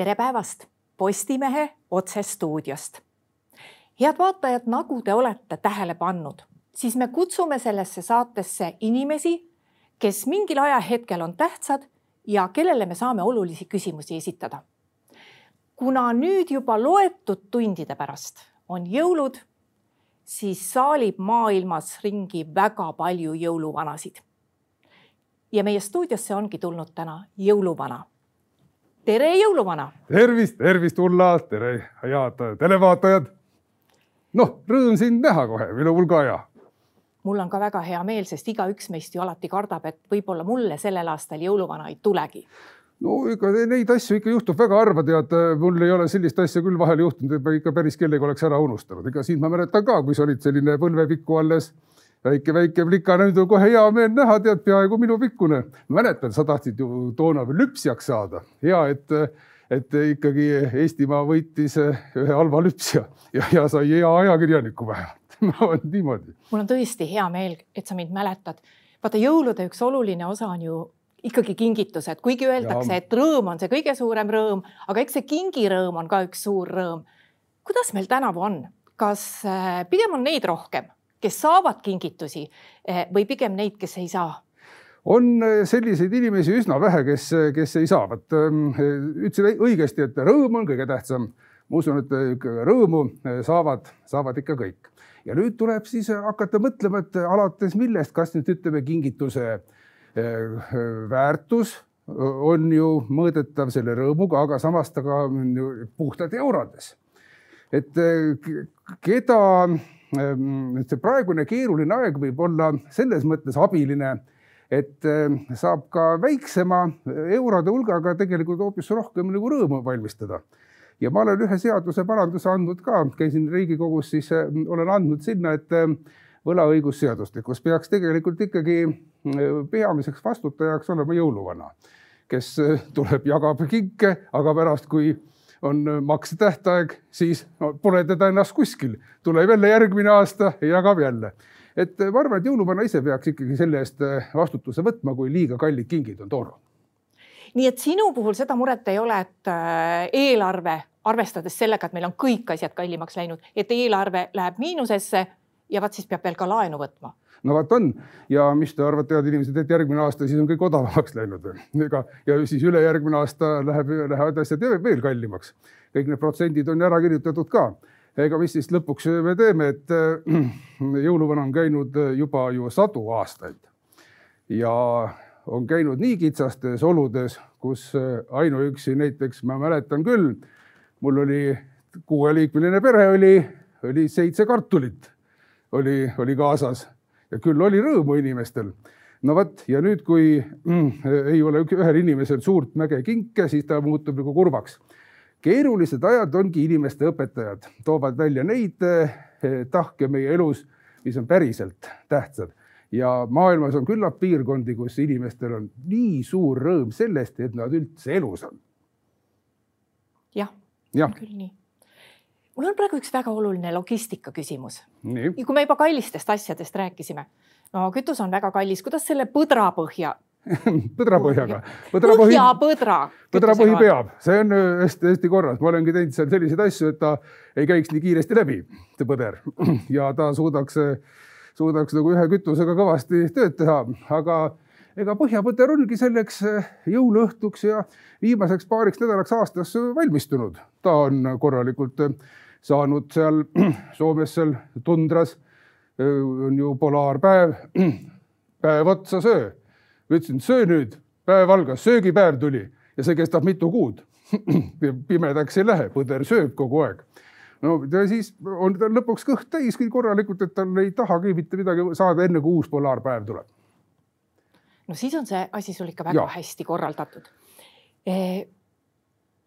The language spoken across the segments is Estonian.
tere päevast Postimehe otsestuudiost. head vaatajad, nagu te olete tähele pannud, siis me kutsume sellesse saatesse inimesi, kes mingil ajahetkel on tähtsad ja kellele me saame olulisi küsimusi esitada. kuna nüüd juba loetud tundide pärast on jõulud, siis saalib maailmas ringi väga palju jõuluvanasid. ja meie stuudiosse ongi tulnud täna jõuluvana tere, jõuluvana. tervist, tervist, Ulla, tere, head televaatajad. noh, rõõm sind näha kohe, minul ka hea. mul on ka väga hea meel, sest igaüks meist ju alati kardab, et võib-olla mulle sellel aastal jõuluvana ei tulegi no ega neid asju ikka juhtub väga harva, tead, mul ei ole sellist asja küll vahel juhtunud, et ma ikka päris kellegi oleks ära unustanud, ega sind ma mäletan ka, kui sa olid selline põlvepikku alles väike-väike plika, nüüd on kohe hea meel näha, tead, peaaegu minupikkune. mäletad, sa tahtsid ju toona veel lüpsjaks saada. hea, et, et ikkagi Eestimaa võitis ühe halva lüpsja ja, ja sai hea ajakirjaniku vähemalt no niimoodi. mul on tõesti hea meel, et sa mind mäletad. vaata, jõulude üks oluline osa on ju ikkagi kingitused, kuigi öeldakse, et rõõm on see kõige suurem rõõm, aga eks see kingirõõm on ka üks suur rõõm. kuidas meil tänavu on, kas äh, pigem on neid rohkem kes saavad kingitusi eh, või pigem neid, kes ei saa? on eh, selliseid inimesi üsna vähe, kes, kes ei saa. vot ehm, ütlesid õigesti, et rõõm on kõige tähtsam. ma usun, et rõõmu eh, saavad, saavad ikka kõik. ja nüüd tuleb siis hakata mõtlema, et alates millest, kas nüüd ütleme, kingituse väärtus on ju mõõdetav selle rõõmuga, aga samas ta ka puhtalt eurades. et keda see praegune keeruline aeg võib olla selles mõttes abiline, et ehm, saab ka väiksema eurode hulgaga tegelikult hoopis rohkem nagu rõõmu valmistada. ja ma olen ühe seaduse paranduse andnud ka, käisin Riigikogus, siis ehm, olen andnud sinna, et võlaõigusseadustikus peaks tegelikult ikkagi peamiseks vastutajaks olema jõuluvana, kes tuleb, jagab kinke, aga pärast, kui on äh, maksetähtaeg, siis pole teda ennast kuskil, tuleb jälle järgmine aasta ja jagab jälle. et äh, ma arvan, et jõuluvana ise peaks ikkagi selle eest äh, vastutuse võtma, kui liiga kallid kingid on toonud. nii et sinu puhul seda muret ei ole, et eelarve, arvestades sellega, et meil on kõik asjad kallimaks läinud, et eelarve läheb miinusesse ja vaat siis peab veel ka laenu võtma no vot on ja mis te arvate, head inimesed, et järgmine aasta siis on kõik odavamaks läinud või? ega ja siis ülejärgmine aasta läheb, lähevad asjad veel kallimaks. kõik need protsendid on ära kirjutatud ka. ega mis siis lõpuks me teeme, et äh, jõuluvana on käinud juba ju sadu aastaid ja on käinud nii kitsastes oludes, kus äh, ainuüksi näiteks ma mäletan küll, mul oli kuueliikmeline pere oli, oli seitse kartulit oli, oli kaasas ja küll oli rõõmu inimestel. no vot ja nüüd, kui mm, ei ole ühel inimesel suurt mäge kinke, siis ta muutub nagu kurvaks. keerulised ajad ongi inimeste õpetajad, toovad välja neid eh, tahke meie elus, mis on päriselt tähtsad ja maailmas on küllap piirkondi, kus inimestel on nii suur rõõm sellest, et nad üldse elus on. jah ja., on küll nii mul on praegu üks väga oluline logistika küsimus. ja kui me juba kallistest asjadest rääkisime, no kütus on väga kallis, kuidas selle põdrapõhja põdrapõhjaga. põhjapõdra. põdrapõhi peab, see on äh, korras, ma olengi teinud seal selliseid asju, et ta ei käiks nii kiiresti läbi, see põder ja ta suudaks, suudaks nagu ühe kütusega kõvasti tööd teha, aga ega põhjapõder ongi selleks äh, jõuluõhtuks ja viimaseks paariks nädalaks aastas valmistunud. ta on korralikult äh, saanud seal Soomes seal tundras, on ju polaarpäev, päev otsa söö. ütlesin, söö nüüd, päev algas, söögipäev tuli ja see kestab mitu kuud. pimedaks ei lähe, põder sööb kogu aeg no ja siis on tal lõpuks kõht täis küll korralikult, et tal ei tahagi mitte midagi saada, enne kui uus polaarpäev tuleb no siis on see asi sul ikka väga ja. hästi korraldatud e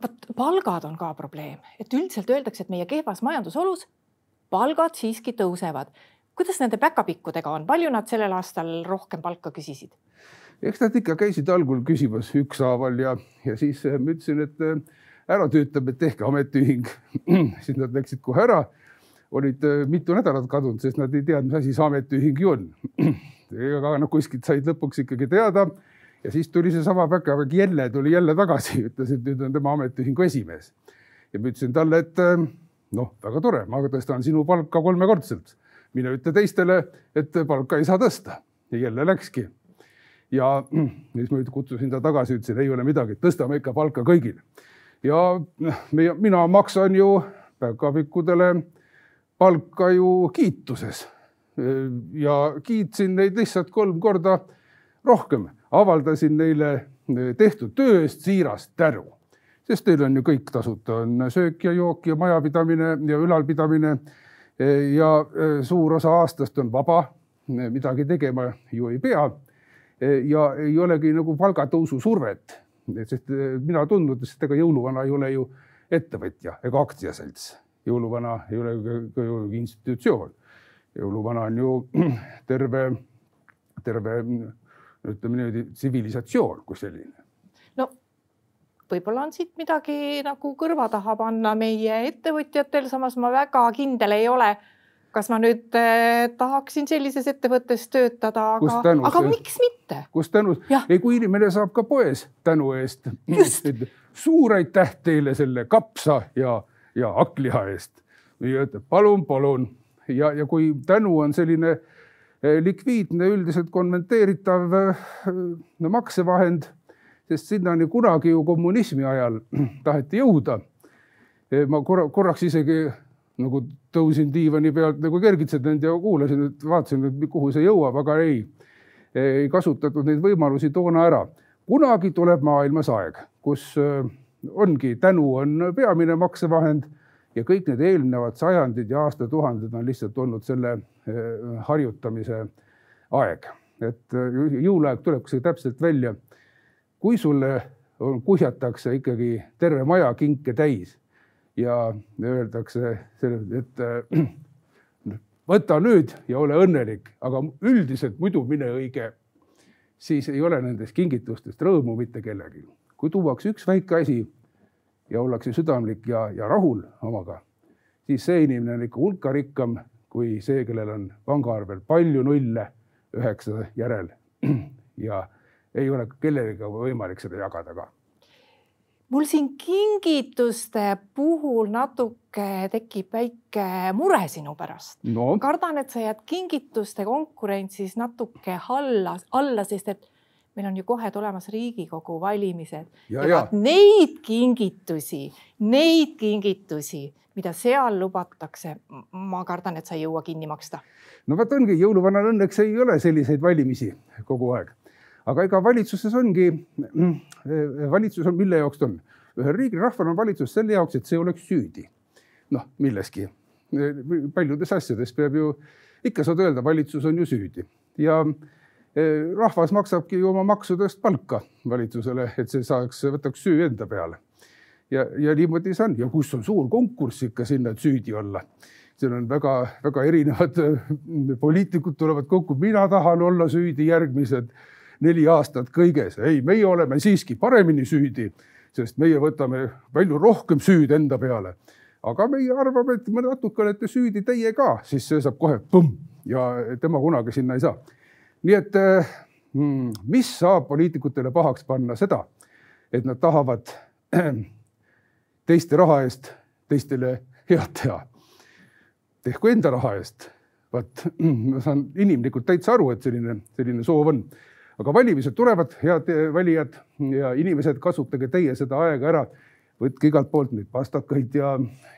vot palgad on ka probleem, et üldiselt öeldakse, et meie kehvas majandusolus palgad siiski tõusevad. kuidas nende päkapikkudega on, palju nad sellel aastal rohkem palka küsisid? eks nad ikka käisid algul küsimas ükshaaval ja, ja siis ma ütlesin, et äh, ära tüütab, et tehke ametiühing siis nad läksid kohe ära. olid äh, mitu nädalat kadunud, sest nad ei teadnud, mis asi see ametiühing ju on aga noh, kuskilt said lõpuks ikkagi teada ja siis tuli seesama päkapäev jälle tuli jälle tagasi, ütles, et nüüd on tema ametiühingu esimees. ja ma ütlesin talle, et noh, väga tore, ma tõstan sinu palka kolmekordselt. mine ütle teistele, et palka ei saa tõsta ja jälle läkski. ja siis ma kutsusin ta tagasi, ütlesin, ei ole midagi, tõstame ikka palka kõigil. ja noh, mina maksan ju päkapikkudele palka ju kiituses. ja kiitsin neid lihtsalt kolm korda rohkem, avaldasin neile tehtud töö eest siirast tänu sest teil on ju kõik tasuta, on söök ja jook ja majapidamine ja ülalpidamine. ja suur osa aastast on vaba, midagi tegema ju ei pea. ja ei olegi nagu palgatõusu survet, sest mina tundnud, sest ega jõuluvana ei ole ju ettevõtja ega aktsiaselts. jõuluvana ei ole ka ju institutsioon. jõuluvana on ju terve, terve ütleme niimoodi tsivilisatsioon kui selline võib-olla on siit midagi nagu kõrva taha panna meie ettevõtjatel, samas ma väga kindel ei ole, kas ma nüüd eh, tahaksin sellises ettevõttes töötada, aga, aga miks mitte? kus tänu, ei kui inimene saab ka poes tänu eest. suur aitäh teile selle kapsa ja, ja hakkliha eest. ja ütleb palun, palun ja, ja kui tänu on selline likviidne, üldiselt konverteeritav no, maksevahend sest sinnani kunagi ju kommunismi ajal taheti jõuda. ma korra, korraks isegi nagu tõusin diivani pealt nagu kergitsenud ja kuulasin, et vaatasin, et kuhu see jõuab, aga ei, ei kasutatud neid võimalusi toona ära. kunagi tuleb maailmas aeg, kus ongi tänu on peamine maksevahend ja kõik need eelnevad sajandid ja aastatuhanded on lihtsalt olnud selle äh, harjutamise aeg. et äh, jõuluaeg tuleb see täpselt välja kui sulle kuhjatakse ikkagi terve maja kinke täis ja öeldakse, et äh, võta nüüd ja ole õnnelik, aga üldiselt muidu mine õige, siis ei ole nendest kingitustest rõõmu mitte kellelgi. kui tuuakse üks väike asi ja ollakse südamlik ja, ja rahul omaga, siis see inimene on ikka hulka rikkam kui see, kellel on pangaarvel palju nulle üheksa järel. Ja ei ole kellelegi võimalik seda jagada ka. Mul siin kingituste puhul natuke tekib väike mure sinu pärast. No.. kardan, et sa jääd kingituste konkurentsis natuke alla, alla, sest et meil on ju kohe tulemas Riigikogu valimised ja, ja, ja. neid kingitusi, neid kingitusi, mida seal lubatakse, ma kardan, et sa ei jõua kinni maksta. no vot ongi, jõuluvanal õnneks ei ole selliseid valimisi kogu aeg aga ega valitsuses ongi, mm, valitsus on, mille jaoks ta on? ühel riigil, rahval on valitsus selle jaoks, et see oleks süüdi. noh, milleski, paljudes asjades peab ju, ikka saad öelda, valitsus on ju süüdi ja eh, rahvas maksabki ju oma maksudest palka valitsusele, et see saaks, võtaks süü enda peale. ja, ja niimoodi see on ja kus on suur konkurss ikka sinna, et süüdi olla. seal on väga-väga erinevad poliitikud tulevad kokku, mina tahan olla süüdi, järgmised neli aastat kõiges. ei, meie oleme siiski paremini süüdi, sest meie võtame palju rohkem süüd enda peale. aga meie arvame, et me natuke olete süüdi teie ka, siis see saab kohe põmm ja tema kunagi sinna ei saa. Nii et mm, mis saab poliitikutele pahaks panna seda, et nad tahavad teiste raha eest teistele head teha. tehku enda raha eest. vot ma saan inimlikult täitsa aru, et selline, selline soov on aga valimised tulevad, head valijad ja inimesed, kasutage teie seda aega ära. võtke igalt poolt neid pastakaid ja,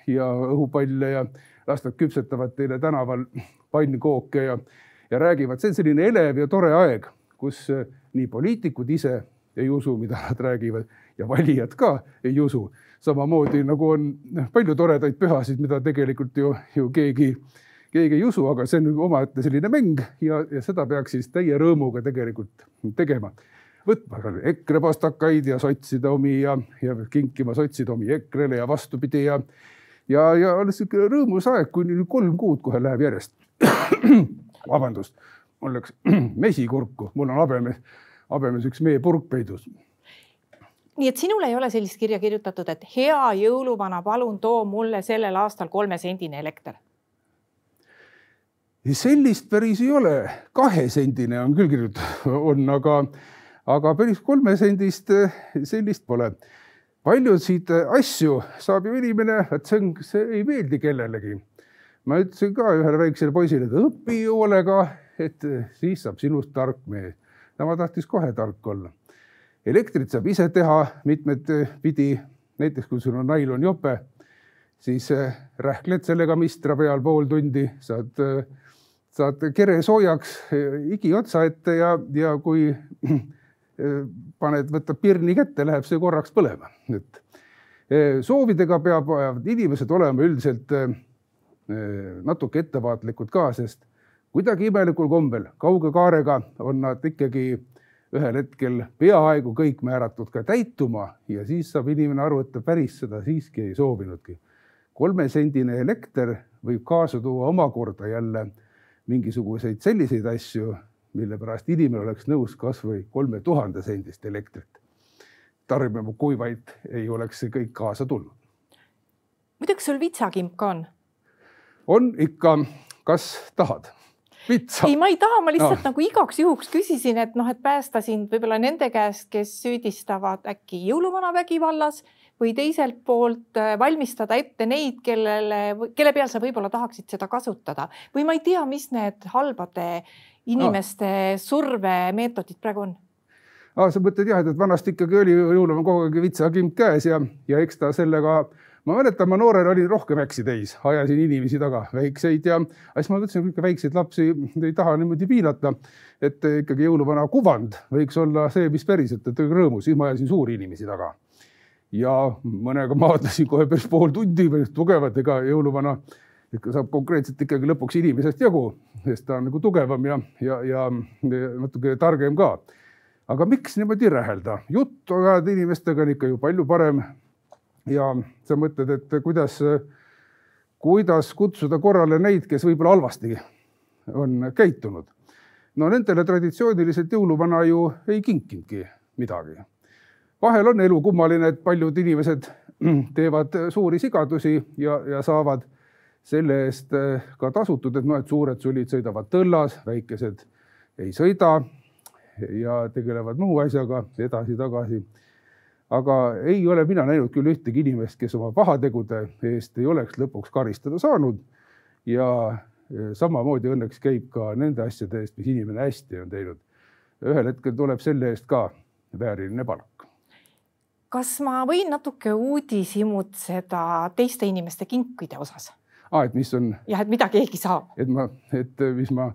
ja õhupalle ja las nad küpsetavad teile tänaval pannkooke ja, ja räägivad. see on selline elev ja tore aeg, kus eh, nii poliitikud ise ei usu, mida nad räägivad ja valijad ka ei usu. samamoodi nagu on noh, palju toredaid pühasid, mida tegelikult ju, ju keegi keegi ei usu, aga see on omaette selline mäng ja, ja seda peaks siis täie rõõmuga tegelikult tegema. võtma EKRE pastakaid ja sotside omi ja, ja kinkima sotside omi EKRE-le ja vastupidi ja ja, ja alles sihuke rõõmus aeg, kuni kolm kuud kohe läheb järjest. Vabandust, mul läks mesikurku, mul on habemes, habemes üks meepurk peidus nii et sinul ei ole sellist kirja kirjutatud, et hea jõuluvana, palun too mulle sellel aastal kolmesendine elekter sellist päris ei ole, kahesendine on küll kirjutatud, on, aga, aga päris kolmesendist sellist pole. paljusid asju saab ju inimene, et see on, see ei meeldi kellelegi. Ma ütlesin ka ühele väiksele poisile, et õpi hoolega, et siis saab sinust tark mees. tema tahtis kohe tark olla. elektrit saab ise teha mitmed pidi, näiteks kui sul on nailonjope, siis rähkled sellega mistra peal pool tundi, saad saad kere soojaks higi otsa ette ja, ja kui paned, võtad pirni kätte, läheb see korraks põlema. et soovidega peavad inimesed olema üldiselt natuke ettevaatlikud ka, sest kuidagi imelikul kombel kauge kaarega on nad ikkagi ühel hetkel peaaegu kõik määratud ka täituma ja siis saab inimene aru, et ta päris seda siiski ei soovinudki. kolmesendine elekter võib kaasa tuua omakorda jälle mingisuguseid selliseid asju, mille pärast inimene oleks nõus kasvõi kolme tuhande sendist elektrit tarbima, kui vaid ei oleks see kõik kaasa tulnud. muidugi sul vitsakimp ka on? On ikka, kas tahad? vitsa? ei, ma ei taha, ma lihtsalt no. nagu igaks juhuks küsisin, et noh, et päästa sind võib-olla nende käest, kes süüdistavad äkki jõuluvana vägivallas või teiselt poolt äh, valmistada ette neid, kellele, kelle peal sa võib-olla tahaksid seda kasutada või ma ei tea, mis need halbade inimeste no. survemeetodid praegu on ah,? sa mõtled jah, et vanasti ikkagi oli jõuluvana kogu aeg vitsakimp käes ja, ja eks ta sellega ma mäletan, ma noorena olin rohkem äksi täis, ajasin inimesi taga, väikseid ja siis ma mõtlesin, et väikseid lapsi ei taha niimoodi piinata. et ikkagi jõuluvana kuvand võiks olla see, mis päriselt, et rõõmus, siis ma ajasin suuri inimesi taga ja mõnega maadlesin kohe päris pool tundi, päris tugevalt, ega jõuluvana ikka saab konkreetselt ikkagi lõpuks inimesest jagu, sest ta on nagu tugevam ja, ja, ja natuke targem ka. aga miks niimoodi rähelda, juttu ajada inimestega on ikka ju palju parem. Ja sa mõtled, et kuidas, kuidas kutsuda korrale neid, kes võib-olla halvasti on käitunud. no nendele traditsiooniliselt jõuluvana ju ei kinkinudki midagi vahel on elu kummaline, et paljud inimesed teevad suuri sigadusi ja, ja saavad selle eest ka tasutud, et noh, et suured sulid sõidavad tõllas, väikesed ei sõida ja tegelevad muu asjaga edasi-tagasi. Aga ei ole mina näinud küll ühtegi inimest, kes oma pahategude eest ei oleks lõpuks karistada saanud. ja eh, samamoodi õnneks käib ka nende asjade eest, mis inimene hästi on teinud. ühel hetkel tuleb selle eest ka vääriline palk kas ma võin natuke uudishimutseda teiste inimeste kinkide osas? aa, et mis on? jah, et mida keegi saab. et ma, et mis ma,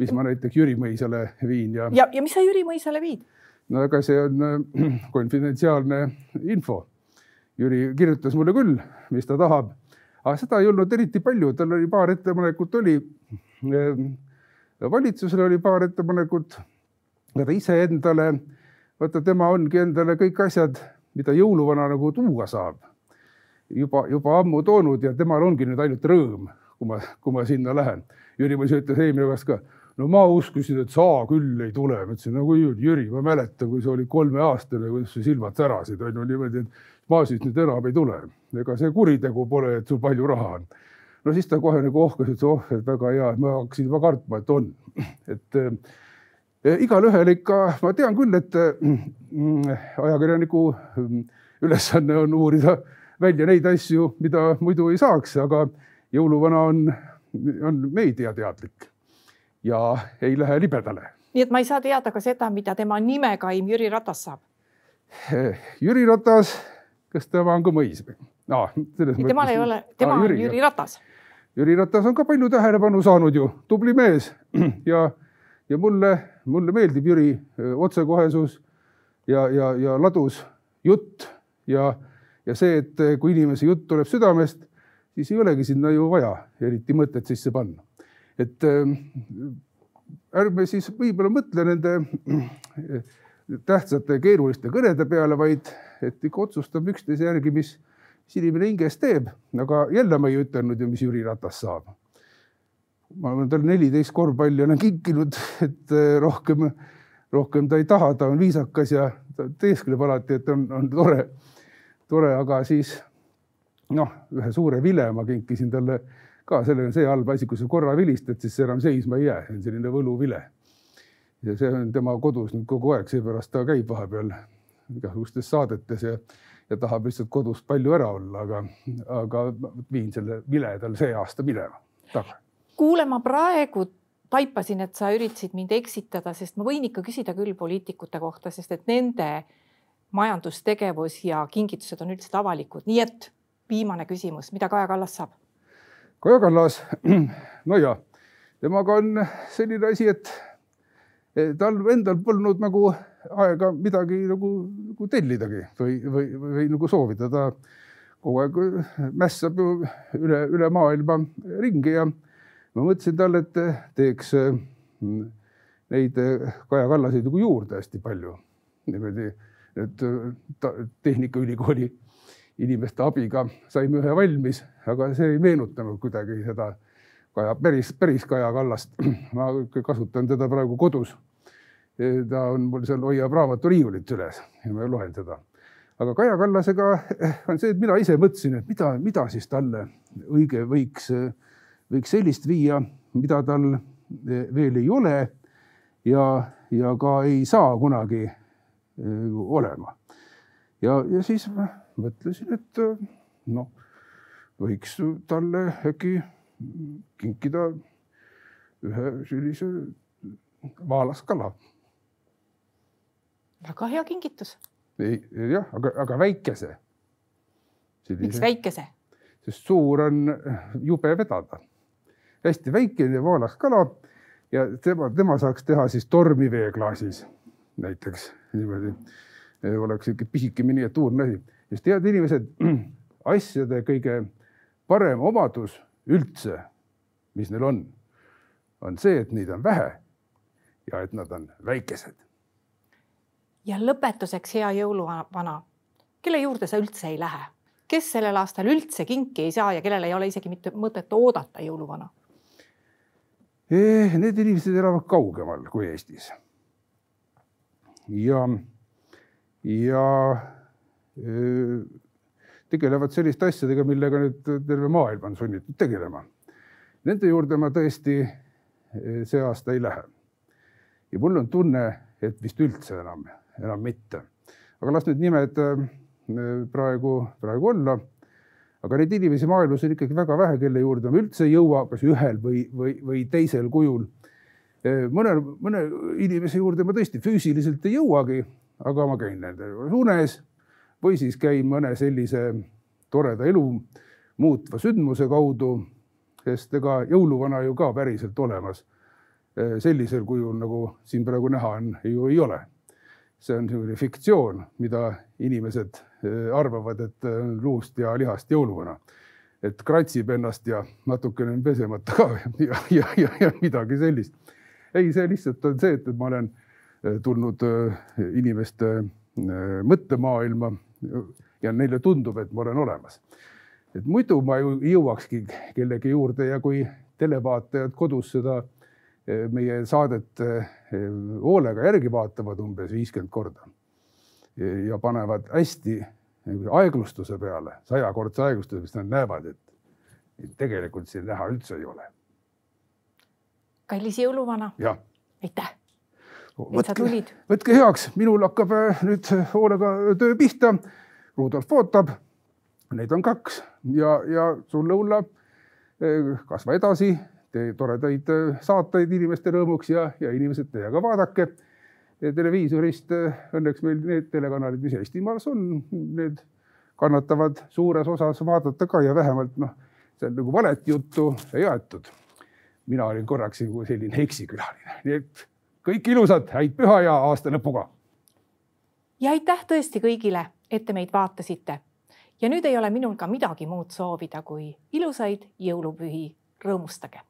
mis ma näiteks Jüri mõisale viin ja. ja, ja mis sa Jüri mõisale viid? No aga see on äh, konfidentsiaalne info. Jüri kirjutas mulle küll, mis ta tahab, aga seda ei olnud eriti palju, tal oli paar ettepanekut oli. Äh, valitsusel oli paar ettepanekut, ta iseendale, vaata, tema ongi endale kõik asjad mida jõuluvana nagu tuua saab, juba, juba ammu toonud ja temal ongi nüüd ainult rõõm, kui ma, kui ma sinna lähen. Jüri Mõis ütles eelmine kord ka, no ma uskusin, et sa küll ei tule. ma ütlesin, no kui Jüri, ma mäletan, kui sa olid kolmeaastane, kuidas su silmad särasid, on ju niimoodi, et ma siis nüüd enam ei tule. ega see kuritegu pole, et sul palju raha on. no siis ta kohe nagu ohkas, ütles oh, et väga hea, ma hakkasin juba kartma, et on. et igalühel ikka, ma tean küll, et mm, ajakirjaniku mm, ülesanne on uurida välja neid asju, mida muidu ei saaks, aga jõuluvana on, on meediateadlik ja ei lähe libedale. nii et ma ei saa teada ka seda, mida tema nimekaim Jüri Ratas saab? Jüri Ratas, kas tema on ka mõis või no,? temal ei ole, tema Aa, Jüri, on Jüri Ratas. Jüri Ratas on ka palju tähelepanu saanud ju, tubli mees ja ja mulle, mulle meeldib Jüri otsekohesus ja, ja, ja ladus jutt ja, ja see, et kui inimese jutt tuleb südamest, siis ei olegi sinna ju vaja eriti mõtet sisse panna. Et ärme siis võib-olla mõtle nende tähtsate keeruliste kõnede peale, vaid et ikka otsustab üksteise järgi, mis, mis inimene hinges teeb. aga jälle ma ei ütelnud ju, mis Jüri Ratas saab ma olen talle neliteist korvpalli olen kinkinud, et eh, rohkem, rohkem ta ei taha, ta on viisakas ja ta teeskleb alati, et on, on tore, tore, aga siis noh, ühe suure vile ma kinkisin talle ka, sellel on see halb asi, kui sa korra vilistad, siis enam seisma ei jää, see on selline võluvile. ja see on tema kodus nüüd kogu aeg, seepärast ta käib vahepeal igasugustes saadetes ja, ja tahab lihtsalt kodus palju ära olla, aga, aga viin selle vile tal see aasta minema tagasi. kuule, ma praegu taipasin, et sa üritasid mind eksitada, sest ma võin ikka küsida küll poliitikute kohta, sest et nende majandustegevus ja kingitused on üldiselt avalikud, nii et viimane küsimus, mida Kaja Kallas saab? Kaja Kallas, no ja temaga on selline asi, et tal endal polnud nagu aega midagi nagu, nagu tellidagi või, või, või, nagu soovida, ta kogu aeg mässab ju üle, üle maailma ringi ja ma mõtlesin talle, et teeks mm, neid Kaja Kallaseid nagu juurde hästi palju. niimoodi, et Tehnikaülikooli inimeste abiga saime ühe valmis, aga see ei meenutanud kuidagi seda Kaja, päris, päris Kaja Kallast. ma kasutan teda praegu kodus. ta on mul seal, hoiab raamaturiiulit üles ja ma loen seda. aga Kaja Kallasega on see, et mina ise mõtlesin, et mida, mida siis talle õige võiks võiks sellist viia, mida tal e, veel ei ole ja, ja ka ei saa kunagi e, olema. ja, ja siis mõtlesin, et noh, võiks talle äkki kinkida ühe sellise vaalaskala. väga hea kingitus. ei, jah, aga, aga väikese. miks väikese? sest suur on jube vedada hästi väikene voolakas kala ja tema, tema saaks teha siis tormiveeklaasis näiteks niimoodi. oleks sihuke pisike miniatuurne asi, sest head inimesed, asjade kõige parem omadus üldse, mis neil on, on see, et neid on vähe ja et nad on väikesed. ja lõpetuseks, hea jõuluvana, kelle juurde sa üldse ei lähe, kes sellel aastal üldse kinki ei saa ja kellel ei ole isegi mitte mõtet oodata jõuluvana? Eh, need inimesed elavad kaugemal kui Eestis. ja, ja tegelevad selliste asjadega, millega nüüd terve maailm on sunnitud tegelema. Nende juurde ma tõesti eh, see aasta ei lähe. ja mul on tunne, et vist üldse enam, enam mitte. aga las need nimed praegu, praegu olla aga neid inimesi maailmas on ikkagi väga vähe, kelle juurde me üldse ei jõua, kas ühel või, või, või teisel kujul. mõne, mõne inimese juurde ma tõesti füüsiliselt ei jõuagi, aga ma käin nende juures unes või siis käin mõne sellise toreda elu muutva sündmuse kaudu, sest ega jõuluvana ju ka päriselt olemas sellisel kujul, nagu siin praegu näha on, ju ei ole see on niisugune fiktsioon, mida inimesed eh, arvavad, et on luust ja lihast jõuluvana. et kratsib ennast ja natukene on pesemata ka ja, ja, ja, ja midagi sellist. ei, see lihtsalt on see, et, ma olen eh, tulnud eh, inimeste mõttemaailma ja neile tundub, et ma olen olemas. et muidu ma ju jõuakski kellegi juurde ja kui televaatajad kodus seda meie saadet eh, hoolega järgi vaatavad umbes viiskümmend korda ja panevad hästi aeglustuse peale, sajakordse aeglustuse, siis nad näevad, et tegelikult siin näha üldse ei ole. kallis jõuluvana. aitäh, sa tulid. võtke heaks, minul hakkab eh, nüüd hoolega töö pihta. Rudolf ootab, neid on kaks ja, ja sulle, Ulla, eh, kasva edasi tee toredaid äh, saateid inimeste rõõmuks ja, ja inimesed teiega vaadake. televiisorist äh, õnneks meil need telekanalid, mis Eestimaal on, need kannatavad suures osas vaadata ka ja vähemalt noh, on nagu valet juttu ei aetud. mina olin korraks nagu selline eksikülaline, nii et kõik ilusat, häid püha ja aasta lõpuga. ja aitäh tõesti kõigile, et te meid vaatasite. ja nüüd ei ole minul ka midagi muud soovida kui ilusaid jõulupühi, rõõmustage